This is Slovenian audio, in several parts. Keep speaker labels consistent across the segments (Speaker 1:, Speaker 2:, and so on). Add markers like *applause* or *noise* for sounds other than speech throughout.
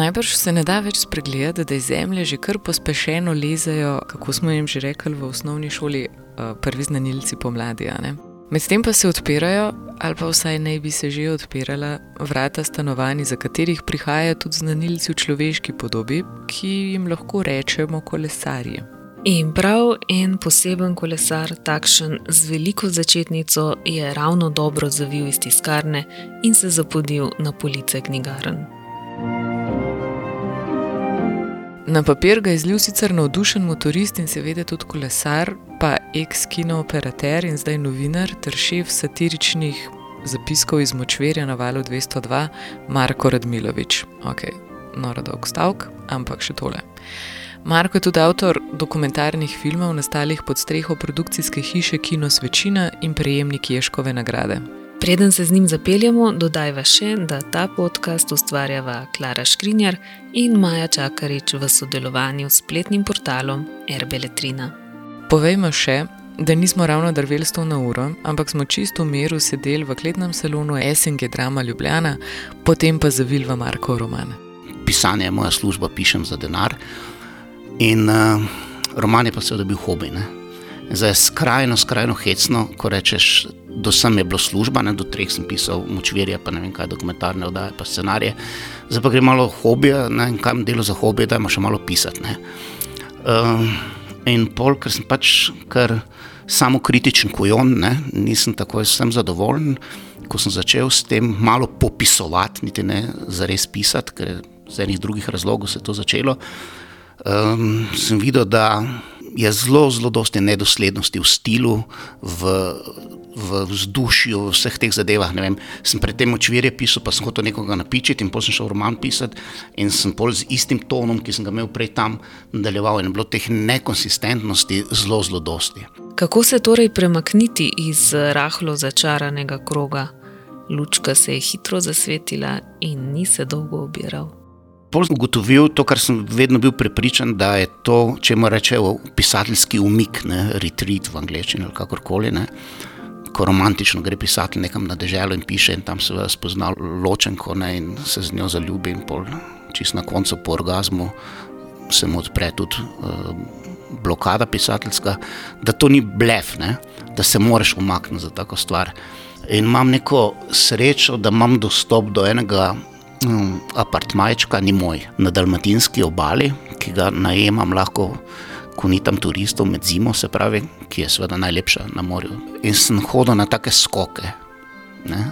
Speaker 1: Najbrž se ne da več spregledati, da iz zemlje že kar pospešeno lezajo, kako smo jim že rekli v osnovni šoli, eh, prvi znanilci pomladi. Medtem pa se odpirajo, ali pa vsaj naj bi se že odpirala, vrata stanovanj, za katerih prihajajo tudi znanilci v človeški podobi, ki jim lahko rečemo kolesarji.
Speaker 2: In prav en poseben kolesar, takšen z veliko začetnico, je ravno dobro zavil iz tiskarne in se zapodil na police knjigarn.
Speaker 1: Na papir ga je zlil sicer navdušen motorist in seveda tudi kolesar, pa ex-kino operater in zdaj novinar ter šef satiričnih zapiskov iz Močverja na valu 202, Marko Radmilovič. Ok, noro dolg stavek, ampak še tole. Marko je tudi avtor dokumentarnih filmov, nastalih pod streho produkcijske hiše Kino Svečina in prejemnik Ješkove nagrade.
Speaker 2: Preden se z njim zapeljemo, dodajva še, da ta podcast ustvarjava Klara Škrinjar in Maja Čakarič v sodelovanju s spletnim portalom Erbeletrina.
Speaker 1: Povejmo še, da nismo ravno drveli sto na uro, ampak smo čisto v miru sedeli v kletnem salonu SNG Drama Ljubljana, potem pa zavil v Marko roman.
Speaker 3: Pisanje je moja služba, pišem za denar. In uh, roman je pa seveda bil hobi. Ne? Zdaj je skrajno, skrajno hecno, ko rečeš, do sem je bilo služba, ne, do treh sem pisal, močvirje, pa ne vem kaj, dokumentarne oddaje, pa scenarije. Zdaj pa gre malo hobija, ne vem kam delo za hobije, da imaš malo pisati. Uh, in pol, ker sem pač kar samo kritičen kojon, ne, nisem tako sem zadovoljen, ko sem začel s tem malo popisovati, niti ne za res pisati, ker iz enih drugih razlogov se je to začelo. Um, sem videl, da je zelo, zelo dosti nedoslednosti v stilu, v, v vzdušju, v vseh teh zadevah. Vem, sem predtem očvirje pisal, pa sem hotel nekoga napičiti in potem šel roman pisati in sem pol z istim tonom, ki sem ga imel prej tam, nadaljeval in bilo teh nekonsistentnosti zelo, zelo dosti.
Speaker 2: Kako se torej premakniti iz rahlo začaranega kroga? Lučka se je hitro zasvetila in ni se dolgo obiral.
Speaker 3: Pol sem ugotovil to, kar sem vedno bil prepričan, da je to, če mu rečejo, pisateljski umik, ne, retreat v angleščini ali kakorkoli. Ne. Ko romantično gre pisatelj nekam na deželo in piše, in tam se je spoznal ločenko ne, in se z njo zaljubi, in pol, čist na koncu po orgasmu se mu odpre tudi uh, blokada pisateljska, da to ni blef, ne, da se moraš umakniti za tako stvar. In imam neko srečo, da imam dostop do enega apartmajčka, ni moj, na Dalmatinski obali, ki ga najemam lahko, ko ni tam turistov med zimo, se pravi, ki je seveda najlepša na morju. In sem hodil na take skoke, ne,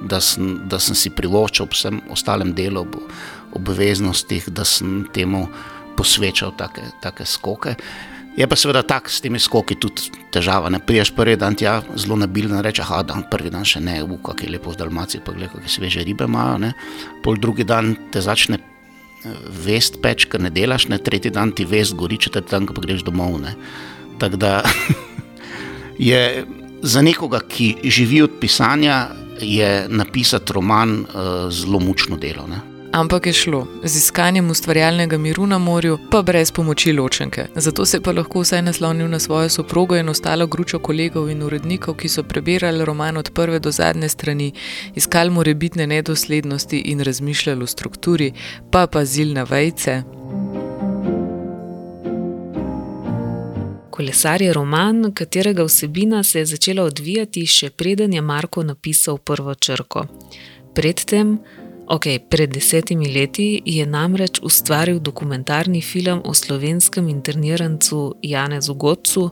Speaker 3: da, sem, da sem si privoščil ob vsem ostalem delu, ob obveznostih, da sem temu posvečal take, take skoke. Je pa seveda tako s temi skoki tudi težava. Ne priješ prvi dan tja, zelo nabilen, reče, ah, dan prvi dan še ne, v kakšni lepo v Dalmaciji, pa gledaj, kakšne sveže ribe imajo. Ne. Pol drugi dan te začne eh, vest peč, ker ne delaš, ne tretji dan ti vest gori, četrti dan, pa greš domov. Tako da *laughs* je za nekoga, ki živi od pisanja, je napisati roman uh, zelo mučno delo. Ne.
Speaker 1: Ampak je šlo z iskanjem ustvarjalnega miru na morju, pa brez pomoči ločenke. Zato se pa lahko vsaj naslonil na svojo soprogo in ostalo gručo kolegov in urednikov, ki so prebirali roman od prve do zadnje strani, iskali morebitne nedoslednosti in razmišljali o strukturi, pa pazili na vejce.
Speaker 2: Kolesar je roman, katerega vsebina se je začela odvijati, še preden je Marko napisal prvo črko. Predtem, Ok, pred desetimi leti je namreč ustvaril dokumentarni film o slovenskem internirancu Janezu Gotcu,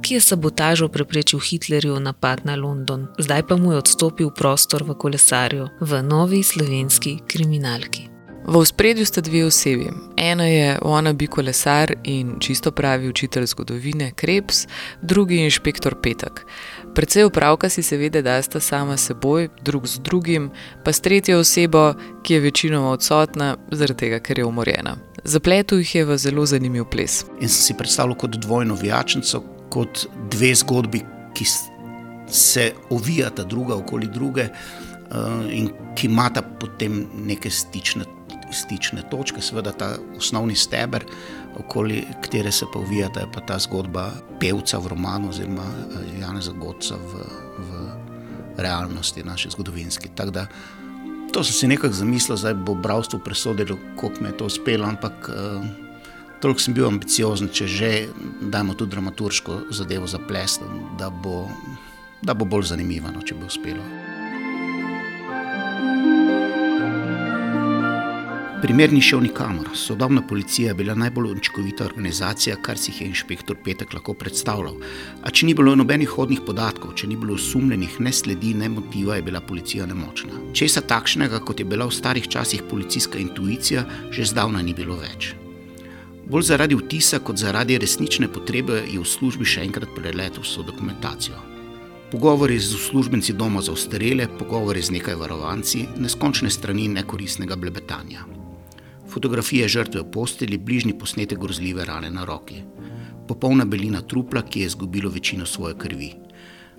Speaker 2: ki je sabotažo preprečil Hitlerju napad na London. Zdaj pa mu je odstopil prostor v kolesarju, v novi slovenski kriminalki.
Speaker 1: V spredju sta dve osebi. Ena je ona bi kolesar in čisto pravi učitelj zgodovine Krebs, drugi je inšpektor Petek. Predvsej upravka si seveda dasta sama seboj, drug z drugim, pa s tretjo osebo, ki je večinoma odsotna, zaradi tega, ker je umorjena. Zapletel jih je v zelo zanimiv ples.
Speaker 3: In si predstavljal kot dvojno vijačnico, kot dve zgodbi, ki se ovijata druga okoli druge uh, in ki imata potem neke stične stične točke, seveda ta osnovni steber, okoli katere se pa uvija, da je pa ta zgodba pevca v romanu, oziroma eh, Jana Zagodca v, v realnosti, naše zgodovinske. Tako da To sem si nekako zamislil, da bo bravstvo presodilo, kako mi je to uspelo, ampak uh, toliko sem bil ambiciozen, če že dajmo tu dramaturško zadevo za ples, da, da bo bolj zanimivo, no, če bo uspelo. Primer ni šel nikamor. Sodobna policija je bila najbolj učinkovita organizacija, kar si je inšpektor Petek lahko predstavljal. A če ni bilo nobenih hodnih podatkov, če ni bilo osumljenih, ne sledi, ne motiva, je bila policija nemočna. Česa takšnega, kot je bila v starih časih policijska intuicija, že zdavna ni bilo več. Bolj zaradi vtisa, kot zaradi resnične potrebe, je v službi še enkrat preletel vso dokumentacijo. Pogovori z uslužbenci doma za ostarele, pogovori z nekaj varovanci, neskončne strani nekoristnega blebetanja fotografije žrtve v posteli, bližnji posnetek grozljive rane na roki, popolna belina trupla, ki je izgubilo večino svoje krvi.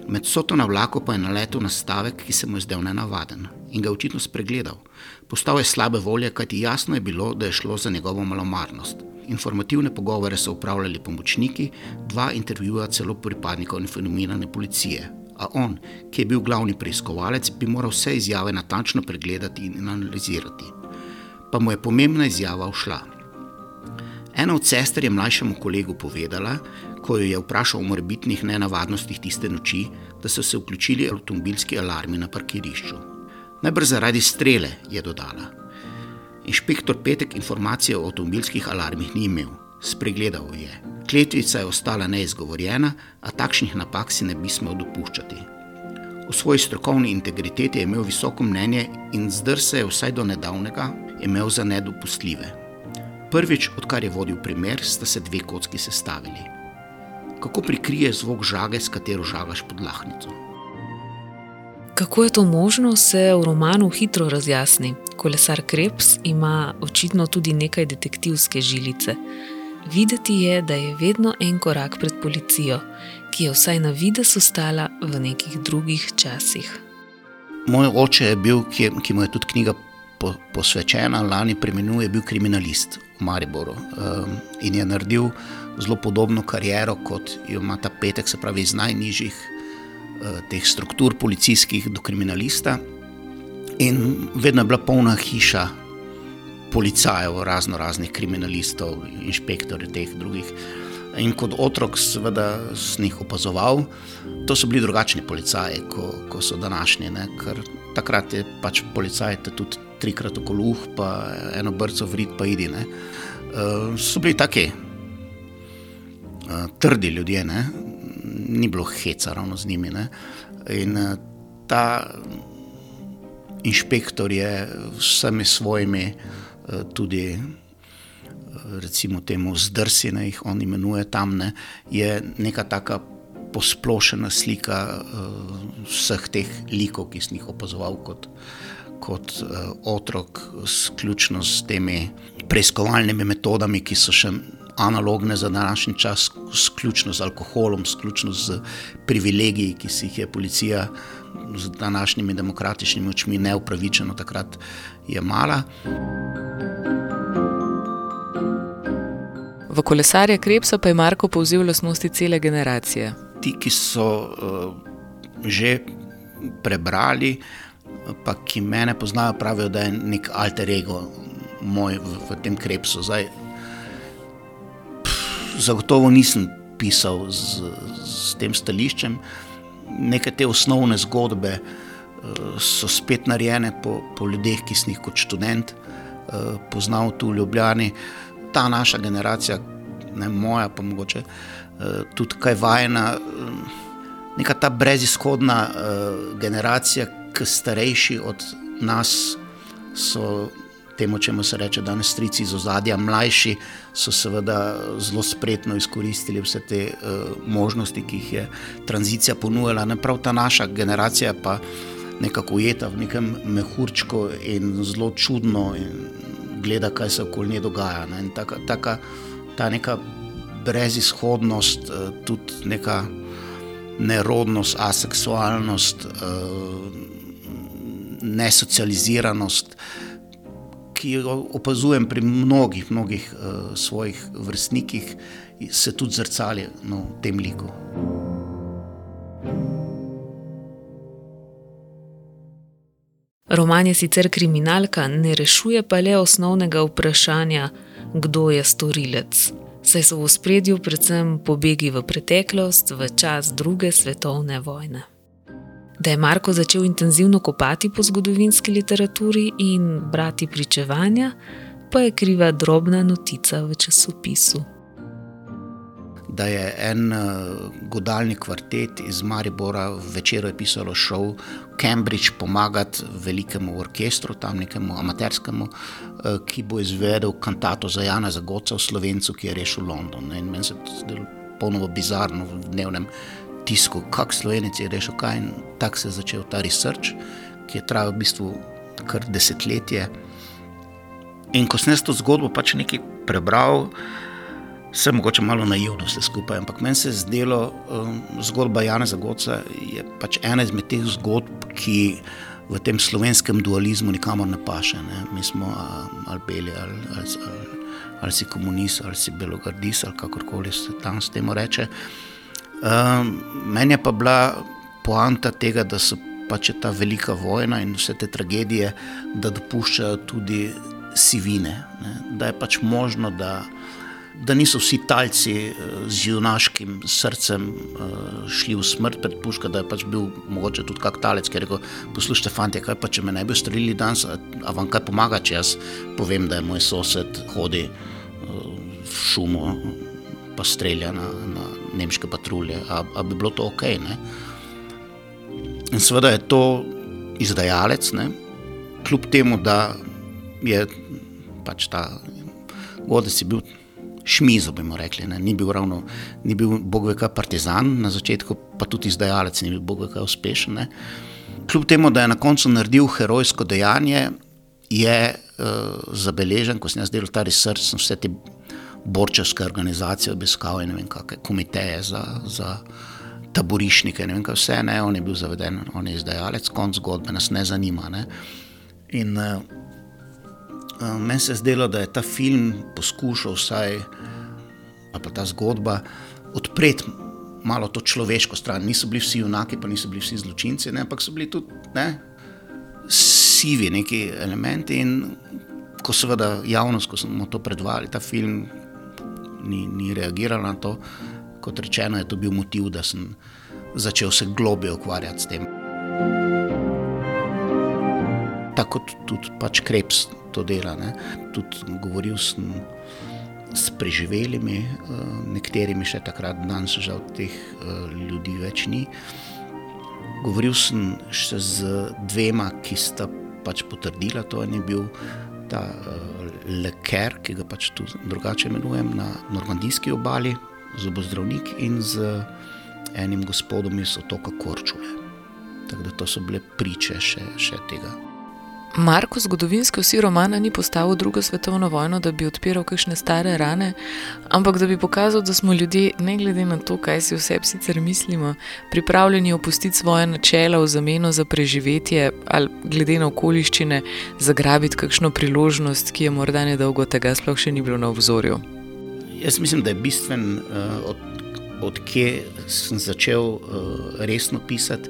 Speaker 3: Med soto na vlaku pa je naletel na stavek, ki se mu je zdel nenavaden in ga očitno spregledal. Postal je slabe volje, kajti jasno je bilo, da je šlo za njegovo malomarnost. Informativne pogovore so upravljali pomočniki, dva intervjuja celo pripadnikov informirane policije. A on, ki je bil glavni preiskovalec, bi moral vse izjave natančno pregledati in analizirati pa mu je pomembna izjava ušla. Ena od sester je mlajšemu kolegu povedala, ko jo je vprašal o morebitnih nenavadnostih tiste noči, da so se vključili avtomobilski alarmi na parkirišču. Najbrž zaradi strele, je dodala. Inšpektor Petek informacije o avtomobilskih alarmih ni imel, spregledal je. Kletvica je ostala neizgovorjena, a takšnih napak si ne bi smel dopuščati. O svoji strokovni integriteti je imel visoko mnenje in zdr se je vsaj do nedavnega imel za nedopustljive. Prvič, odkar je vodil primer, sta se dve kocki sestavili. Kako prikrije zvok žage, s katero žagaš pod lahnico?
Speaker 2: Kako je to možno, se v romanu hitro razjasni. Kolesar Krebs ima očitno tudi nekaj detektivske žilice. Videti je, da je vedno en korak pred policijo, ki je vsaj na vides ostala v nekih drugih časih.
Speaker 3: Moj oče je bil, ki, ki mu je tudi knjiga po, posvečena, lani preminul, je bil kriminalist v Mariboru um, in je naredil zelo podobno kariero kot jo ima ta petek, se pravi iz najnižjih uh, teh struktur policijskih do kriminalista. In vedno je bila polna hiša policajev, razno raznih kriminalistov, inšpektorjev teh drugih. In kot otrok, seveda, sem jih opazoval, to so bili drugačni policaji, kot ko so današnji. Ne? Ker takrat je pač policaj tudi trikrat okolo uh, pa eno brco vrit, pa idi. Uh, so bili taki uh, trdi ljudje, ne? ni bilo heca ravno z njimi. Ne? In uh, ta inšpektor je vsemi svojimi uh, tudi. Recimo temu zdrsi, ne jih on imenuje tam, ne, je neka taka posplošena slika uh, vseh teh likov, ki sem jih opazoval kot uh, kot uh, otrok, sključno s temi preiskovalnimi metodami, ki so še analogne za današnji čas, sključno z alkoholom, sključno z privilegiji, ki si jih je policija z današnjimi demokratičnimi očmi neupravičeno takrat jemala.
Speaker 1: V kolesarje Krepsa pa je Marko povzel lasnosti cele generacije.
Speaker 3: Ti, ki so uh, že prebrali, uh, pa ki mene poznajo, pravijo, da je nek alter ego moj v, v tem krepsu. Zdaj, pff, zagotovo nisem pisal z, z tem stališčem. Neke te osnovne zgodbe uh, so spet narejene po, po ljudeh, ki sem jih kot študent uh, poznal tu v Ljubljani. Ta naša generacija, ne moja, pa mogoče uh, tudi kaj vajena. Uh, Neka ta brezizhodna uh, generacija, ki starejši od nas so temu, čemu se reče danes strici iz ozadja, mlajši so seveda zelo spretno izkoristili vse te uh, možnosti, ki jih je tranzicija ponujala. Ne prav ta naša generacija pa nekako ujeta v nekem mehurčku in zelo čudno in gleda, kaj se okoli nje dogaja. Ne? Taka, taka, ta neka brezizhodnost, uh, tudi neka nerodnost, aseksualnost, uh, nesocializiranost, ki jo opazujem pri mnogih, mnogih uh, svojih vrstnikih, se tudi zrcali no, v tem liku.
Speaker 2: Roman je sicer kriminalka, ne rešuje pa le osnovnega vprašanja, kdo je storilec. Saj so v spredju predvsem pobegi v preteklost, v čas druge svetovne vojne. Da je Marko začel intenzivno kopati po zgodovinski literaturi in brati pričevanja, pa je kriva drobna notica v časopisu
Speaker 3: da je en uh, godalni kvartet iz Maribora večer pisalo šov Cambridge pomagati velikemu orkestru, tam nekemu amaterskemu, uh, ki bo izvedel kantato za Jana Zagoca v Slovencu, ki je rešil London. In meni se je zdelo ponovno bizarno v dnevnem tisku, kak Slovenec je rešil kaj in tako se je začel ta research, ki je trajal v bistvu kar desetletje. In ko sem to zgodbo pač nekaj prebral, Vse mogoče malo naivno vse skupaj, ampak meni se je zdelo, um, zgodba Jana Zagoca je pač ena izmed teh zgodb, ki v tem slovenskem dualizmu nikamor ne paše. Ne. Mi smo um, ali beli, ali, ali, ali, ali si komunist, ali si belogardist, ali kakorkoli se tam s tem reče. Um, meni je pa bila poanta tega, da so pač ta velika vojna in vse te tragedije, da dopuščajo tudi sivine, ne. da je pač možno, da da niso vsi talci eh, z junaškim srcem eh, šli v smrt pred puško, da je pač bil mogoče tudi kak talec, ki je rekel: Poslušajte, fanti, kaj pa če me ne bi ustrelili danes, a vam kaj pomaga, če jaz povem, da je moj sosed hodi eh, v šumo, pa strelja na, na nemške patrulje, a, a bi bilo to ok. Ne? In seveda je to izdajalec, ne? kljub temu, da je pač ta vodec bil šmizo, bi mu rekli. Ne. Ni bil ravno, ni bil bogveka partizan na začetku, pa tudi izdajalec ni bil bogveka uspešen. Ne. Kljub temu, da je na koncu naredil herojsko dejanje, je uh, zabeležen, ko sem jaz delal ta research, sem vse te borčevske organizacije obiskal in ne vem, kakšne komiteje za, za taborišnike, ne vem, kaj vse, ne, on je bil zaveden, on je izdajalec, konc zgodbe nas ne zanima. Ne. In uh, meni se je zdelo, da je ta film poskušal vsaj pa ta zgodba odpreti malo to človeško stran. Niso bili vsi junaki, pa niso bili vsi zločinci, ne, ampak so bili tudi ne, sivi neki elementi. In ko seveda javnost, ko smo to predvajali, ta film ni, ni reagirala na to, kot rečeno, je to bil motiv, da sem začel se globje ukvarjati s tem. Tako tudi pač Krebs to dela. Ne. Tudi govoril sem s preživelimi, eh, nekaterimi še takrat, danes žal teh eh, ljudi več ni. Govoril sem še z dvema, ki sta pač potrdila, to je bil ta uh, leker, ki ga pač tu drugače imenujem na normandijski obali, zobozdravnik in z enim gospodom iz otoka Korčule. Tako da to so bile priče še, še tega.
Speaker 1: Marko, zgodovinski vsi romana ni postavil drugo svetovno vojno, da bi odpiral kakšne stare rane, ampak da bi pokazal, da smo ljudje, ne glede na to, kaj si vse sicer mislimo, pripravljeni opustiti svoje načela v zameno za preživetje ali glede na okoliščine zagrabiti kakšno priložnost, ki je morda nedolgo tega sploh še ni bilo na obzorju.
Speaker 3: Jaz mislim, da je bistven, uh, od, od sem začel uh, resno pisati,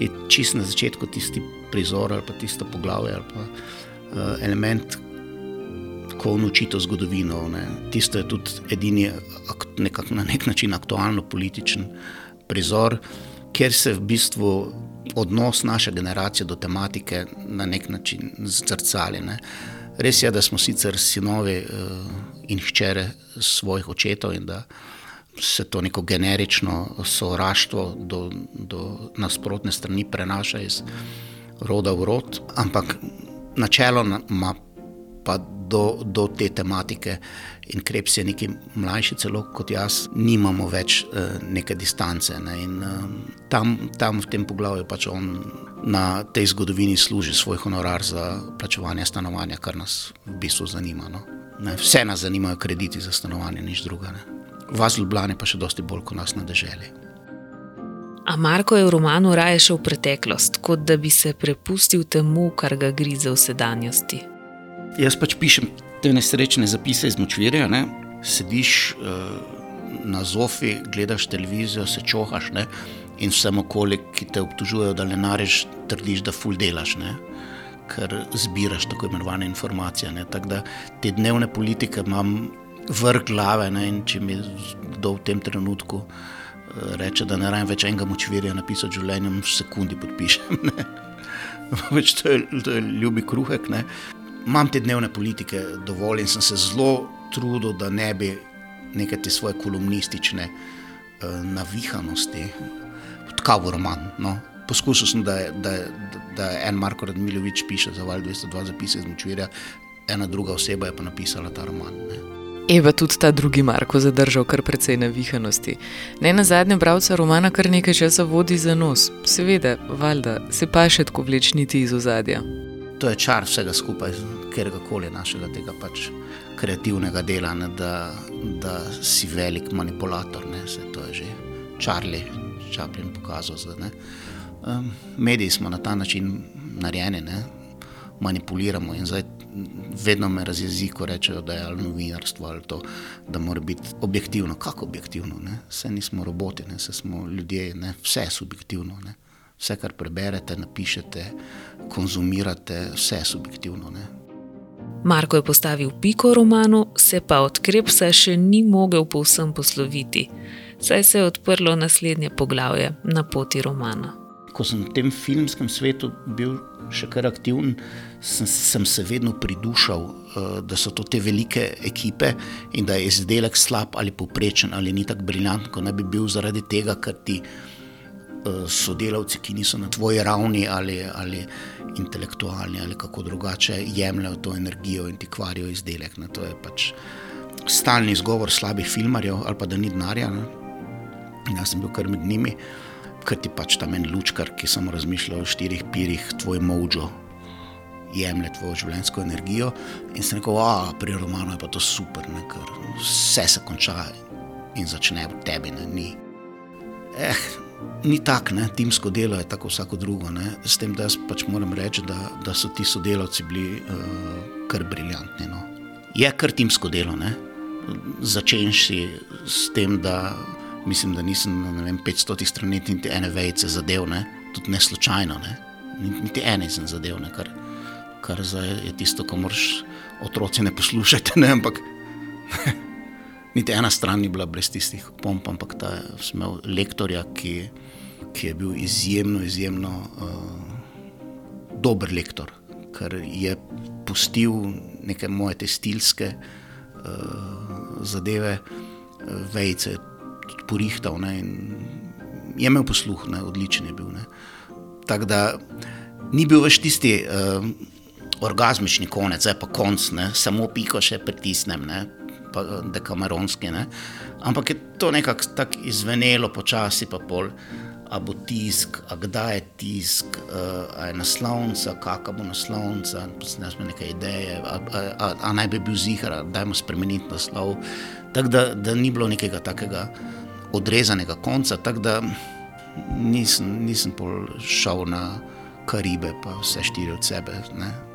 Speaker 3: je čist na začetku tisti prizor ali pa tisto poglavje ali pa uh, element, ko naučite zgodovino. Ne. Tisto je tudi edini nekak, na nek način aktualno-političen prizor, kjer se v bistvu odnos naše generacije do tematike na nek način zrcali. Ne. Res je, da smo sicer sinovi uh, in hčere svojih očetov in da se to neko generično sovraštvo do, do nasprotne strani prenaša iz roda v rod, ampak načeloma pa do, do te tematike in Krebs je neki mlajši celo kot jaz, nimamo več uh, neke distance. Ne? In, uh, tam, tam v tem poglavju pač on na tej zgodovini služi svoj honorar za plačevanje stanovanja, kar nas v bistvu zanima. No? Vse nas zanimajo krediti za stanovanje, nič drugega vas Ljubljane pa še dosti bolj kot nas na deželi.
Speaker 2: A Marko je v romanu raje šel v preteklost, kot da bi se prepustil temu, kar ga grize v sedanjosti.
Speaker 3: Jaz pač pišem te nesrečne zapise iz močvirja, ne? sediš uh, na zofi, gledaš televizijo, se čohaš ne? in vsem okoli, ki te obtužujejo, da ne nareš, trdiš, da ful delaš. Ne? ker zbiraš tako imenovane informacije. Ne? Tako da te dnevne politike imam vrh glave ne? in če mi kdo v tem trenutku eh, reče, da ne rajem več enega močvirja napisati v življenju, v sekundi podpišem. *laughs* Več to je, to je ljubi kruhek. Ne? Imam te dnevne politike dovolj in sem se zelo trudil, da ne bi neke te svoje kolumnistične uh, navihanosti, tako v roman. No? Poskusil sem, da, da, da, da en Marko Radmilovič piše za Val 202 zapise iz Močvirja, ena druga oseba je pa napisala ta roman. Ne?
Speaker 1: Eva tudi ta drugi Marko zadržal kar precej navihanosti. Ne na zadnje bralca romana kar nekaj časa vodi za nos. Seveda, valjda, se pa še tako vlečniti iz ozadja.
Speaker 3: To je čar vsega skupaj, ker koli našega tega pač kreativnega dela, ne, da, da si velik manipulator. Ne, se, to je že Charlie Chaplin pokazal. Zdaj, um, mediji smo na ta način narejeni, ne, manipuliramo in zdaj vedno me razjezi, ko rečejo, da je ali novinarstvo ali to, da mora biti objektivno. Kako objektivno? Ne? Vse nismo roboti, ne? vse smo ljudje, ne? vse je subjektivno. Ne? Vse, kar preberete, napišete, konzumirate, vse je subjektivno. Ne?
Speaker 2: Marko je postavil piko romanu, se pa od Krepsa še ni mogel povsem posloviti, saj se je odprlo naslednje poglavje na poti romana.
Speaker 3: Ko sem v tem filmskem svetu bil še kar aktiven, sem, sem se vedno pridušal, uh, da so to te velike ekipe in da je izdelek slab ali poprečen ali ni tako briljanten, kot naj bi bil zaradi tega, ker ti uh, sodelavci, ki niso na tvoji ravni ali, ali intelektualni ali kako drugače, jemljajo to energijo in ti kvarijo izdelek. Ne. To je pač stalni izgovor slabih filmarjev ali pa da ni denarja. Jaz sem bil kar med njimi ker ti pač tam en lučkar, ki samo razmišlja o štirih pirih, tvoj mojo, jemlje tvojo življenjsko energijo. In se rekel, a pri romanu je pa to super, ne, ker vse se konča in začne v tebi, ne, ni. Eh, ni tako, timsko delo je tako vsako drugo. Ne, s tem, da jaz pač moram reči, da, da so ti sodelavci bili uh, kar briljantni. No. Je kar timsko delo, ne. Začenši s tem, da mislim, da nisem na vem, 500 straneh niti ene vejce zadev, ne? tudi ne slučajno, ne? niti ene sem zadev, ne? kar, kar je tisto, kar moraš otroci ne poslušati. Ne? Ampak *laughs* niti ena stran ni bila brez tistih pomp, ampak ta smel lektorja, ki, ki je bil izjemno, izjemno uh, dober lektor, ker je pustil neke moje te stilske uh, zadeve, vejce porihtal ne, in je imel posluh, ne, odličen je bil. Tako da ni bil več tisti uh, orgasmični konec, zdaj pa konc, ne, samo piko še pritisnem, ne, pa dekameronski. Ne. Ampak je to nekako tako izvenelo, počasi pa pol. A bo tisk, a kdaj je tisk, a je naslovnica, kakšna bo naslovnica, ne smo neke ideje, a, a, a, a naj bi bil zihar, da je mu spremeniti naslov. Tako da, da ni bilo nekega takega odrezanega konca, tako da nisem, nisem šel na Karibe, pa vse štiri od sebe. Ne.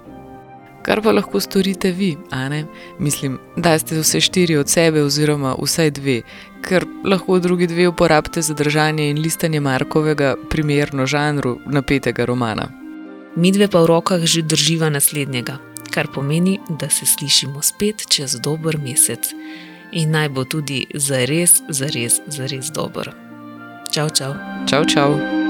Speaker 1: Kar pa lahko storite vi, Ane? Mislim, da ste vse štiri od sebe, oziroma vsaj dve, ker lahko drugi dve uporabite za držanje in listanje Markovega, primerno žanru napetega romana.
Speaker 2: Mi dve pa v rokah že drživa naslednjega, kar pomeni, da se slišimo spet čez dober mesec in naj bo tudi za res, za res, za res dober. Čau, čau.
Speaker 1: Čau, čau.